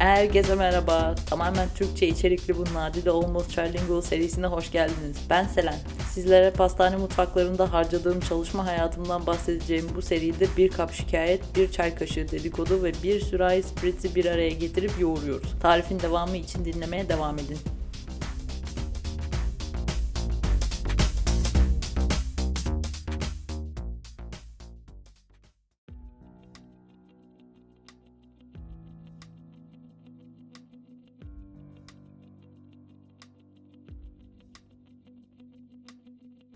Herkese merhaba. Tamamen Türkçe içerikli bu Nadide Almost Trilingual serisine hoş geldiniz. Ben Selen. Sizlere pastane mutfaklarında harcadığım çalışma hayatımdan bahsedeceğim bu seride bir kap şikayet, bir çay kaşığı dedikodu ve bir sürahi spritzi bir araya getirip yoğuruyoruz. Tarifin devamı için dinlemeye devam edin.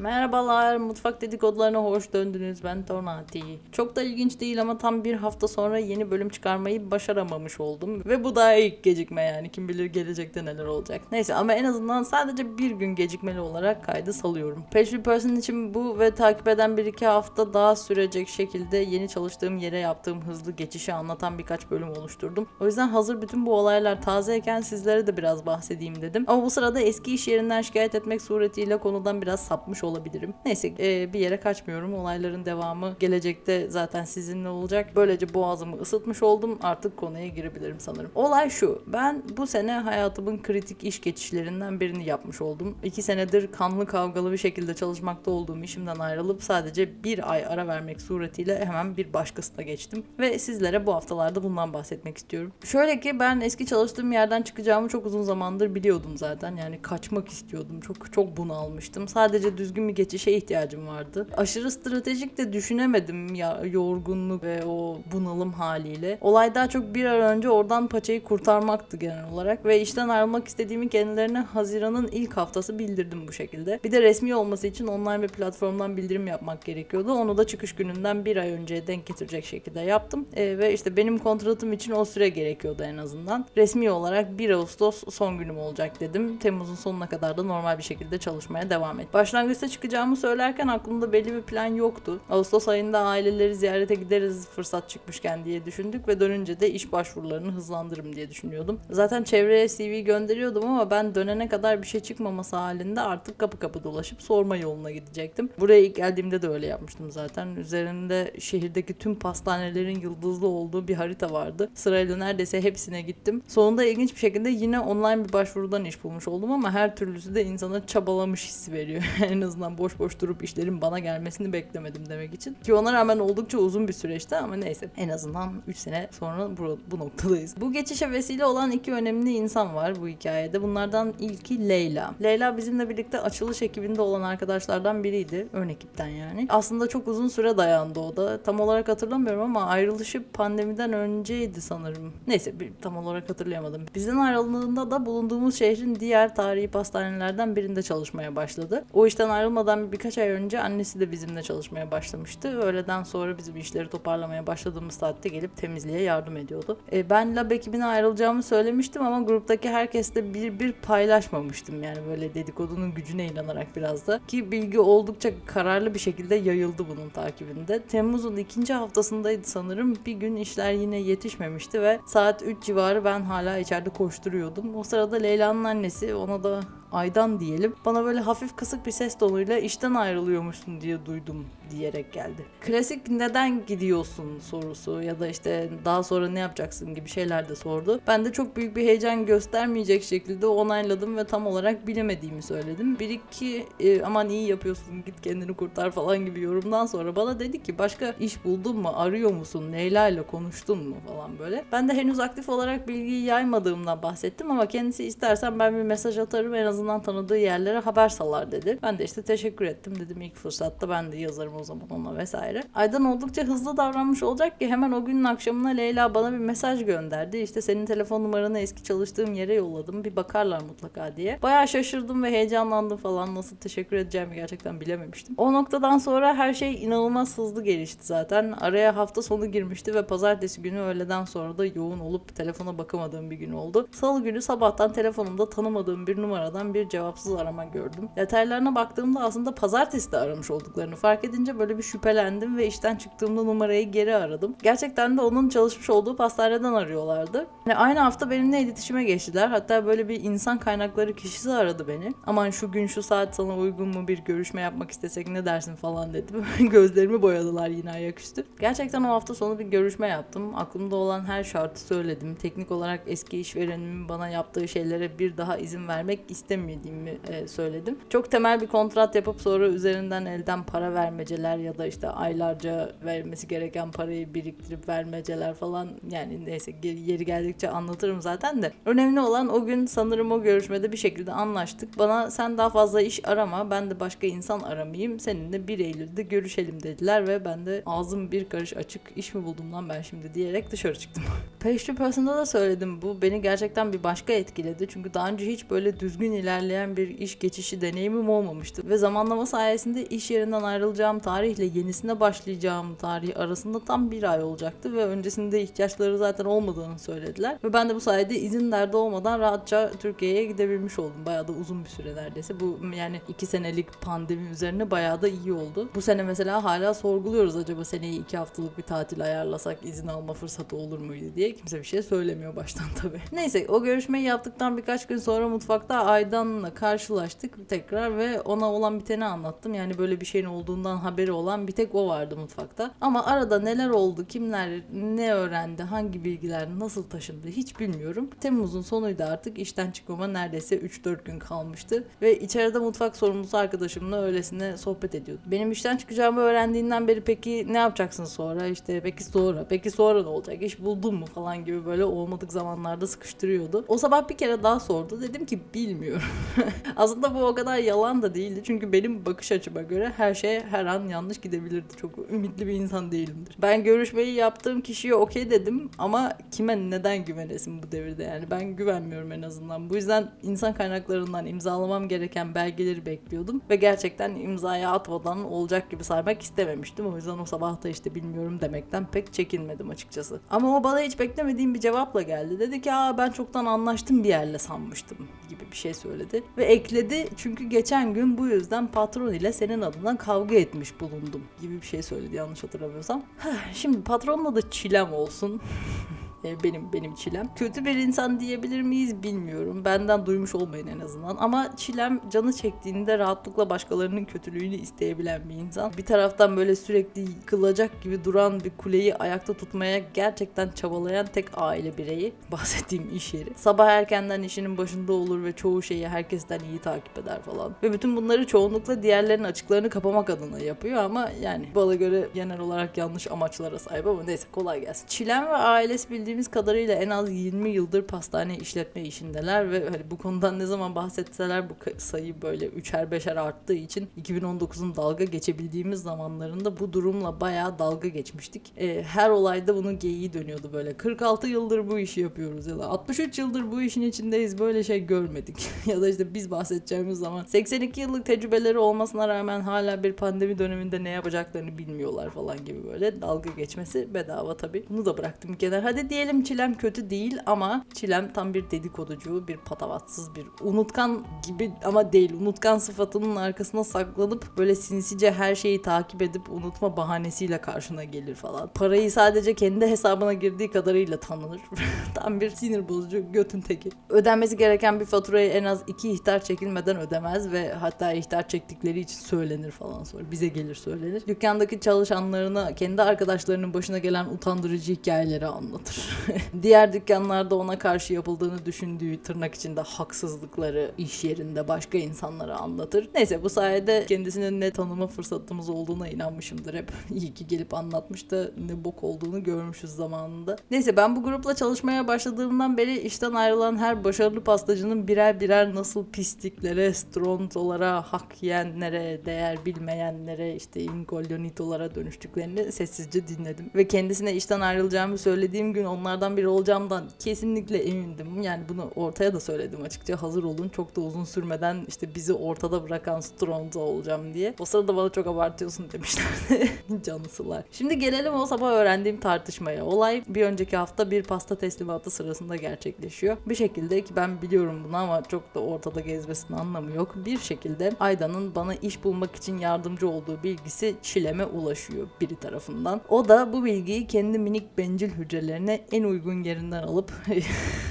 Merhabalar, mutfak dedikodularına hoş döndünüz. Ben Tornati. Çok da ilginç değil ama tam bir hafta sonra yeni bölüm çıkarmayı başaramamış oldum. Ve bu daha ilk gecikme yani. Kim bilir gelecekte neler olacak. Neyse ama en azından sadece bir gün gecikmeli olarak kaydı salıyorum. Page Person için bu ve takip eden bir iki hafta daha sürecek şekilde yeni çalıştığım yere yaptığım hızlı geçişi anlatan birkaç bölüm oluşturdum. O yüzden hazır bütün bu olaylar tazeyken sizlere de biraz bahsedeyim dedim. Ama bu sırada eski iş yerinden şikayet etmek suretiyle konudan biraz sapmış olabilirim. Neyse e, bir yere kaçmıyorum. Olayların devamı gelecekte zaten sizinle olacak. Böylece boğazımı ısıtmış oldum. Artık konuya girebilirim sanırım. Olay şu. Ben bu sene hayatımın kritik iş geçişlerinden birini yapmış oldum. İki senedir kanlı kavgalı bir şekilde çalışmakta olduğum işimden ayrılıp sadece bir ay ara vermek suretiyle hemen bir başkasına geçtim. Ve sizlere bu haftalarda bundan bahsetmek istiyorum. Şöyle ki ben eski çalıştığım yerden çıkacağımı çok uzun zamandır biliyordum zaten. Yani kaçmak istiyordum. Çok çok bunalmıştım. Sadece düzgün bir geçişe ihtiyacım vardı. Aşırı stratejik de düşünemedim ya yorgunluk ve o bunalım haliyle. Olay daha çok bir ay önce oradan paçayı kurtarmaktı genel olarak ve işten ayrılmak istediğimi kendilerine Haziran'ın ilk haftası bildirdim bu şekilde. Bir de resmi olması için online bir platformdan bildirim yapmak gerekiyordu. Onu da çıkış gününden bir ay önceye denk getirecek şekilde yaptım. E, ve işte benim kontratım için o süre gerekiyordu en azından. Resmi olarak 1 Ağustos son günüm olacak dedim. Temmuz'un sonuna kadar da normal bir şekilde çalışmaya devam et. Başlangıçta çıkacağımı söylerken aklımda belli bir plan yoktu. Ağustos ayında aileleri ziyarete gideriz fırsat çıkmışken diye düşündük ve dönünce de iş başvurularını hızlandırırım diye düşünüyordum. Zaten çevreye CV gönderiyordum ama ben dönene kadar bir şey çıkmaması halinde artık kapı kapı dolaşıp sorma yoluna gidecektim. Buraya ilk geldiğimde de öyle yapmıştım zaten. Üzerinde şehirdeki tüm pastanelerin yıldızlı olduğu bir harita vardı. Sırayla neredeyse hepsine gittim. Sonunda ilginç bir şekilde yine online bir başvurudan iş bulmuş oldum ama her türlüsü de insana çabalamış hissi veriyor. en azından boş boş durup işlerin bana gelmesini beklemedim demek için. Ki ona rağmen oldukça uzun bir süreçti ama neyse. En azından 3 sene sonra bu, bu noktadayız. Bu geçişe vesile olan iki önemli insan var bu hikayede. Bunlardan ilki Leyla. Leyla bizimle birlikte açılış ekibinde olan arkadaşlardan biriydi. Ön ekipten yani. Aslında çok uzun süre dayandı o da. Tam olarak hatırlamıyorum ama ayrılışı pandemiden önceydi sanırım. Neyse tam olarak hatırlayamadım. Bizden ayrıldığında da bulunduğumuz şehrin diğer tarihi pastanelerden birinde çalışmaya başladı. O işten ayrılmadan birkaç ay önce annesi de bizimle çalışmaya başlamıştı. Öğleden sonra bizim işleri toparlamaya başladığımız saatte gelip temizliğe yardım ediyordu. E, ben lab ekibine ayrılacağımı söylemiştim ama gruptaki herkesle bir bir paylaşmamıştım. Yani böyle dedikodunun gücüne inanarak biraz da. Ki bilgi oldukça kararlı bir şekilde yayıldı bunun takibinde. Temmuz'un ikinci haftasındaydı sanırım. Bir gün işler yine yetişmemişti ve saat 3 civarı ben hala içeride koşturuyordum. O sırada Leyla'nın annesi ona da Aydan diyelim. Bana böyle hafif kısık bir ses tonuyla işten ayrılıyormuşsun diye duydum diyerek geldi. Klasik neden gidiyorsun sorusu ya da işte daha sonra ne yapacaksın gibi şeyler de sordu. Ben de çok büyük bir heyecan göstermeyecek şekilde onayladım ve tam olarak bilemediğimi söyledim. Bir iki e, aman iyi yapıyorsun git kendini kurtar falan gibi yorumdan sonra bana dedi ki başka iş buldun mu arıyor musun Leyla ile konuştun mu falan böyle. Ben de henüz aktif olarak bilgiyi yaymadığımdan bahsettim ama kendisi istersen ben bir mesaj atarım en azından tanıdığı yerlere haber salar dedi. Ben de işte teşekkür ettim dedim ilk fırsatta ben de yazarım o zaman ona vesaire. Aydan oldukça hızlı davranmış olacak ki hemen o günün akşamına Leyla bana bir mesaj gönderdi. İşte senin telefon numaranı eski çalıştığım yere yolladım. Bir bakarlar mutlaka diye. Bayağı şaşırdım ve heyecanlandım falan. Nasıl teşekkür edeceğimi gerçekten bilememiştim. O noktadan sonra her şey inanılmaz hızlı gelişti zaten. Araya hafta sonu girmişti ve pazartesi günü öğleden sonra da yoğun olup telefona bakamadığım bir gün oldu. Salı günü sabahtan telefonumda tanımadığım bir numaradan bir cevapsız arama gördüm. Detaylarına baktığımda aslında pazartesi de aramış olduklarını fark edince çıkınca böyle bir şüphelendim ve işten çıktığımda numarayı geri aradım. Gerçekten de onun çalışmış olduğu pastaneden arıyorlardı. Yani aynı hafta benimle iletişime geçtiler. Hatta böyle bir insan kaynakları kişisi aradı beni. Aman şu gün şu saat sana uygun mu bir görüşme yapmak istesek ne dersin falan dedi. Gözlerimi boyadılar yine ayaküstü. Gerçekten o hafta sonu bir görüşme yaptım. Aklımda olan her şartı söyledim. Teknik olarak eski işverenimin bana yaptığı şeylere bir daha izin vermek istemediğimi e, söyledim. Çok temel bir kontrat yapıp sonra üzerinden elden para vermeceler ya da işte aylarca vermesi gereken parayı biriktirip vermeceler falan yani neyse yeri geldikçe anlatırım zaten de. Önemli olan o gün sanırım o görüşmede bir şekilde anlaştık. Bana sen daha fazla iş arama ben de başka insan aramayayım seninle 1 Eylül'de görüşelim dediler ve ben de ağzım bir karış açık iş mi buldum lan ben şimdi diyerek dışarı çıktım. Pastry Person'da da söyledim bu beni gerçekten bir başka etkiledi. Çünkü daha önce hiç böyle düzgün ilerleyen bir iş geçişi deneyimim olmamıştı. Ve zamanlama sayesinde iş yerinden ayrılacağım tarihle yenisine başlayacağım tarih arasında tam bir ay olacaktı ve öncesinde ihtiyaçları zaten olmadığını söylediler. Ve ben de bu sayede izin derdi olmadan rahatça Türkiye'ye gidebilmiş oldum. Bayağı da uzun bir süre neredeyse. Bu yani iki senelik pandemi üzerine bayağı da iyi oldu. Bu sene mesela hala sorguluyoruz acaba seneyi iki haftalık bir tatil ayarlasak izin alma fırsatı olur muydu diye. Kimse bir şey söylemiyor baştan tabii. Neyse o görüşmeyi yaptıktan birkaç gün sonra mutfakta Aydan'la karşılaştık tekrar ve ona olan biteni anlattım. Yani böyle bir şeyin olduğundan haberi olan bir tek o vardı mutfakta. Ama arada neler oldu, kimler ne öğrendi, hangi bilgiler nasıl taşındı hiç bilmiyorum. Temmuz'un sonuydu artık işten çıkmama neredeyse 3-4 gün kalmıştı. Ve içeride mutfak sorumlusu arkadaşımla öylesine sohbet ediyordu. Benim işten çıkacağımı öğrendiğinden beri peki ne yapacaksın sonra işte peki sonra peki sonra ne olacak iş buldun mu falan gibi böyle olmadık zamanlarda sıkıştırıyordu. O sabah bir kere daha sordu dedim ki bilmiyorum. Aslında bu o kadar yalan da değildi çünkü benim bakış açıma göre her şey her an yanlış gidebilirdi. Çok ümitli bir insan değilimdir. Ben görüşmeyi yaptığım kişiye okey dedim ama kime neden güvenesin bu devirde yani ben güvenmiyorum en azından. Bu yüzden insan kaynaklarından imzalamam gereken belgeleri bekliyordum ve gerçekten imzaya atmadan olacak gibi saymak istememiştim. O yüzden o sabah da işte bilmiyorum demekten pek çekinmedim açıkçası. Ama o bana hiç beklemediğim bir cevapla geldi. Dedi ki aa ben çoktan anlaştım bir yerle sanmıştım bir şey söyledi. Ve ekledi çünkü geçen gün bu yüzden patron ile senin adından kavga etmiş bulundum gibi bir şey söyledi yanlış hatırlamıyorsam. Şimdi patronla da çilem olsun. E, benim benim çilem. Kötü bir insan diyebilir miyiz bilmiyorum. Benden duymuş olmayın en azından. Ama çilem canı çektiğinde rahatlıkla başkalarının kötülüğünü isteyebilen bir insan. Bir taraftan böyle sürekli yıkılacak gibi duran bir kuleyi ayakta tutmaya gerçekten çabalayan tek aile bireyi. Bahsettiğim iş yeri. Sabah erkenden işinin başında olur ve çoğu şeyi herkesten iyi takip eder falan. Ve bütün bunları çoğunlukla diğerlerinin açıklarını kapamak adına yapıyor ama yani bana göre genel olarak yanlış amaçlara sahip ama neyse kolay gelsin. Çilem ve ailesi bildiğim bildiğimiz kadarıyla en az 20 yıldır pastane işletme işindeler ve hani bu konudan ne zaman bahsetseler bu sayı böyle üçer beşer arttığı için 2019'un dalga geçebildiğimiz zamanlarında bu durumla bayağı dalga geçmiştik. E, her olayda bunun geyiği dönüyordu böyle. 46 yıldır bu işi yapıyoruz ya da 63 yıldır bu işin içindeyiz böyle şey görmedik. ya da işte biz bahsedeceğimiz zaman 82 yıllık tecrübeleri olmasına rağmen hala bir pandemi döneminde ne yapacaklarını bilmiyorlar falan gibi böyle dalga geçmesi bedava tabii. Bunu da bıraktım kenara. Hadi diye diyelim Çilem kötü değil ama Çilem tam bir dedikoducu, bir patavatsız, bir unutkan gibi ama değil. Unutkan sıfatının arkasına saklanıp böyle sinsice her şeyi takip edip unutma bahanesiyle karşına gelir falan. Parayı sadece kendi hesabına girdiği kadarıyla tanınır. tam bir sinir bozucu götün teki. Ödenmesi gereken bir faturayı en az iki ihtar çekilmeden ödemez ve hatta ihtar çektikleri için söylenir falan sonra. Bize gelir söylenir. Dükkandaki çalışanlarına kendi arkadaşlarının başına gelen utandırıcı hikayeleri anlatır. Diğer dükkanlarda ona karşı yapıldığını düşündüğü tırnak içinde haksızlıkları iş yerinde başka insanlara anlatır. Neyse bu sayede kendisinin ne tanıma fırsatımız olduğuna inanmışımdır hep. İyi ki gelip anlatmış da ne bok olduğunu görmüşüz zamanında. Neyse ben bu grupla çalışmaya başladığımdan beri işten ayrılan her başarılı pastacının birer birer nasıl pisliklere, stronzolara, hak yiyenlere, değer bilmeyenlere, işte ingolyonitolara dönüştüklerini sessizce dinledim. Ve kendisine işten ayrılacağımı söylediğim gün onu onlardan biri olacağımdan kesinlikle emindim. Yani bunu ortaya da söyledim açıkça. Hazır olun çok da uzun sürmeden işte bizi ortada bırakan Stronzo olacağım diye. O sırada bana çok abartıyorsun demişlerdi. Canısılar. Şimdi gelelim o sabah öğrendiğim tartışmaya. Olay bir önceki hafta bir pasta teslimatı sırasında gerçekleşiyor. Bir şekilde ki ben biliyorum bunu ama çok da ortada gezmesinin anlamı yok. Bir şekilde Ayda'nın bana iş bulmak için yardımcı olduğu bilgisi Çilem'e ulaşıyor biri tarafından. O da bu bilgiyi kendi minik bencil hücrelerine en uygun yerinden alıp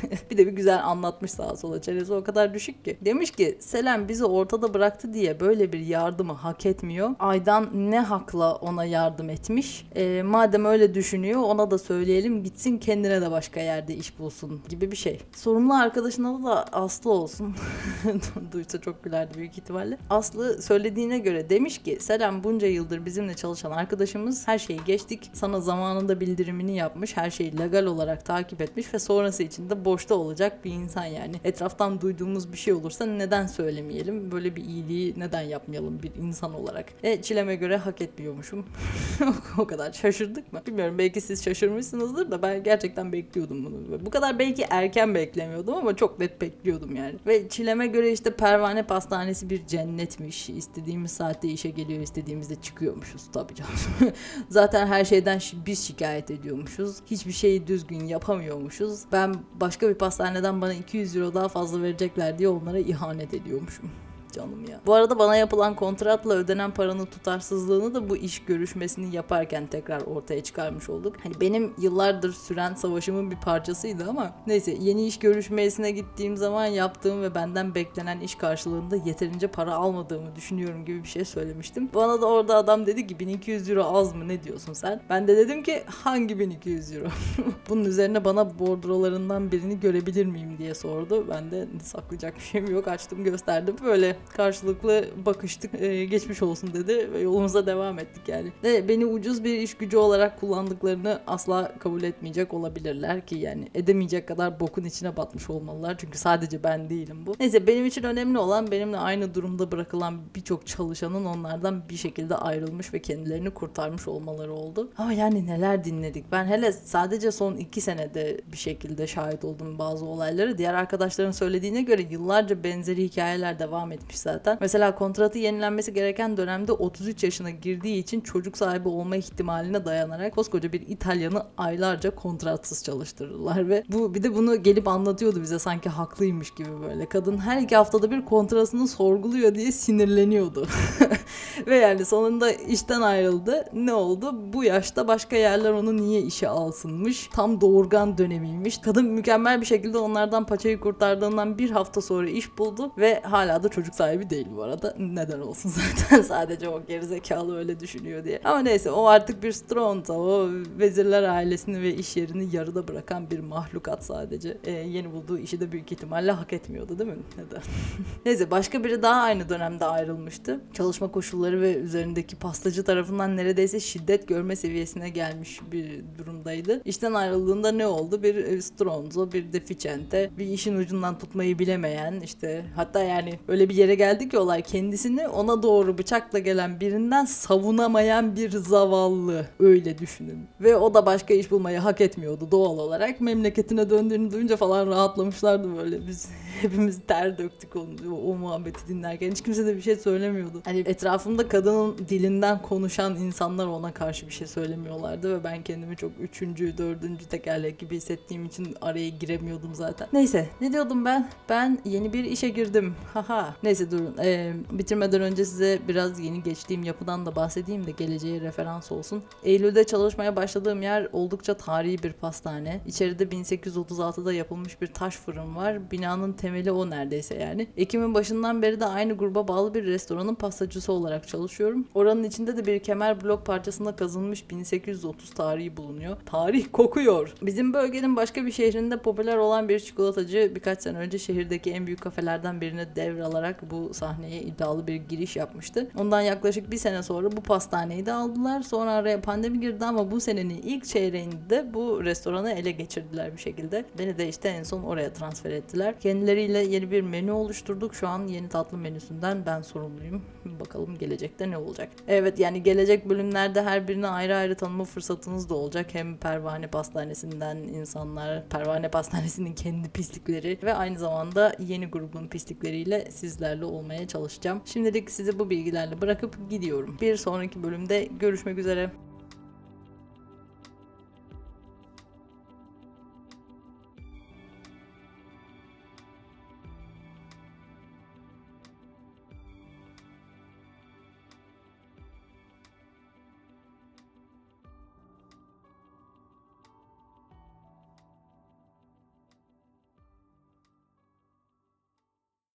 bir de bir güzel anlatmış sağa sola. Çenesi o kadar düşük ki. Demiş ki Selen bizi ortada bıraktı diye böyle bir yardımı hak etmiyor. Aydan ne hakla ona yardım etmiş. E, madem öyle düşünüyor ona da söyleyelim gitsin kendine de başka yerde iş bulsun gibi bir şey. Sorumlu arkadaşına da Aslı olsun. Duysa çok gülerdi büyük ihtimalle. Aslı söylediğine göre demiş ki Selen bunca yıldır bizimle çalışan arkadaşımız her şeyi geçtik. Sana zamanında bildirimini yapmış. Her şeyi legal olarak takip etmiş ve sonrası için de boşta olacak bir insan yani. Etraftan duyduğumuz bir şey olursa neden söylemeyelim? Böyle bir iyiliği neden yapmayalım bir insan olarak? E çileme göre hak etmiyormuşum. o kadar şaşırdık mı? Bilmiyorum belki siz şaşırmışsınızdır da ben gerçekten bekliyordum bunu. Bu kadar belki erken beklemiyordum ama çok net bekliyordum yani. Ve çileme göre işte pervane pastanesi bir cennetmiş. İstediğimiz saatte işe geliyor, istediğimizde çıkıyormuşuz tabii canım. Zaten her şeyden biz şikayet ediyormuşuz. Hiçbir şeyi düzgün yapamıyormuşuz. Ben başka bir pastaneden bana 200 euro daha fazla verecekler diye onlara ihanet ediyormuşum canım ya. Bu arada bana yapılan kontratla ödenen paranın tutarsızlığını da bu iş görüşmesini yaparken tekrar ortaya çıkarmış olduk. Hani benim yıllardır süren savaşımın bir parçasıydı ama neyse yeni iş görüşmesine gittiğim zaman yaptığım ve benden beklenen iş karşılığında yeterince para almadığımı düşünüyorum gibi bir şey söylemiştim. Bana da orada adam dedi ki 1200 euro az mı ne diyorsun sen? Ben de dedim ki hangi 1200 euro? Bunun üzerine bana bordrolarından birini görebilir miyim diye sordu. Ben de saklayacak bir şeyim yok açtım gösterdim. Böyle karşılıklı bakıştık. Ee, geçmiş olsun dedi ve yolumuza devam ettik yani. Ve beni ucuz bir iş gücü olarak kullandıklarını asla kabul etmeyecek olabilirler ki yani edemeyecek kadar bokun içine batmış olmalılar. Çünkü sadece ben değilim bu. Neyse benim için önemli olan benimle aynı durumda bırakılan birçok çalışanın onlardan bir şekilde ayrılmış ve kendilerini kurtarmış olmaları oldu. Ama yani neler dinledik. Ben hele sadece son iki senede bir şekilde şahit oldum bazı olayları. Diğer arkadaşların söylediğine göre yıllarca benzeri hikayeler devam etmiş zaten. Mesela kontratı yenilenmesi gereken dönemde 33 yaşına girdiği için çocuk sahibi olma ihtimaline dayanarak koskoca bir İtalyanı aylarca kontratsız çalıştırdılar ve bu bir de bunu gelip anlatıyordu bize sanki haklıymış gibi böyle. Kadın her iki haftada bir kontratını sorguluyor diye sinirleniyordu. ve yani sonunda işten ayrıldı. Ne oldu? Bu yaşta başka yerler onu niye işe alsınmış? Tam doğurgan dönemiymiş. Kadın mükemmel bir şekilde onlardan paçayı kurtardığından bir hafta sonra iş buldu ve hala da çocuk sahibi değil bu arada. Neden olsun zaten sadece o gerizekalı öyle düşünüyor diye. Ama neyse o artık bir Stronta. O vezirler ailesini ve iş yerini yarıda bırakan bir mahlukat sadece. Ee, yeni bulduğu işi de büyük ihtimalle hak etmiyordu değil mi? Neden? neyse başka biri daha aynı dönemde ayrılmıştı. Çalışma koşulları ve üzerindeki pastacı tarafından neredeyse şiddet görme seviyesine gelmiş bir durumdaydı. İşten ayrıldığında ne oldu? Bir Stronzo, bir deficiente, bir işin ucundan tutmayı bilemeyen işte hatta yani öyle bir yere geldi ki olay kendisini ona doğru bıçakla gelen birinden savunamayan bir zavallı öyle düşünün. Ve o da başka iş bulmayı hak etmiyordu doğal olarak. Memleketine döndüğünü duyunca falan rahatlamışlardı böyle. Biz hepimiz ter döktük onu, o muhabbeti dinlerken. Hiç kimse de bir şey söylemiyordu. Hani etrafımda kadının dilinden konuşan insanlar ona karşı bir şey söylemiyorlardı ve ben kendimi çok üçüncü, dördüncü tekerlek gibi hissettiğim için araya giremiyordum zaten. Neyse ne diyordum ben? Ben yeni bir işe girdim. Haha. Neyse durun. Ee, bitirmeden önce size biraz yeni geçtiğim yapıdan da bahsedeyim de geleceğe referans olsun. Eylül'de çalışmaya başladığım yer oldukça tarihi bir pastane. İçeride 1836'da yapılmış bir taş fırın var. Binanın temeli o neredeyse yani. Ekim'in başından beri de aynı gruba bağlı bir restoranın pastacısı olarak çalışıyorum. Oranın içinde de bir kemer blok parçasında kazınmış 1830 tarihi bulunuyor. Tarih kokuyor. Bizim bölgenin başka bir şehrinde popüler olan bir çikolatacı birkaç sene önce şehirdeki en büyük kafelerden birine devralarak bu sahneye iddialı bir giriş yapmıştı. Ondan yaklaşık bir sene sonra bu pastaneyi de aldılar. Sonra araya pandemi girdi ama bu senenin ilk çeyreğinde de bu restoranı ele geçirdiler bir şekilde. Beni de işte en son oraya transfer ettiler. Kendileri pislikleriyle yeni bir menü oluşturduk. Şu an yeni tatlı menüsünden ben sorumluyum. Bakalım gelecekte ne olacak. Evet yani gelecek bölümlerde her birini ayrı ayrı tanıma fırsatınız da olacak. Hem Pervane Pastanesi'nden insanlar, Pervane Pastanesi'nin kendi pislikleri ve aynı zamanda yeni grubun pislikleriyle sizlerle olmaya çalışacağım. Şimdilik sizi bu bilgilerle bırakıp gidiyorum. Bir sonraki bölümde görüşmek üzere.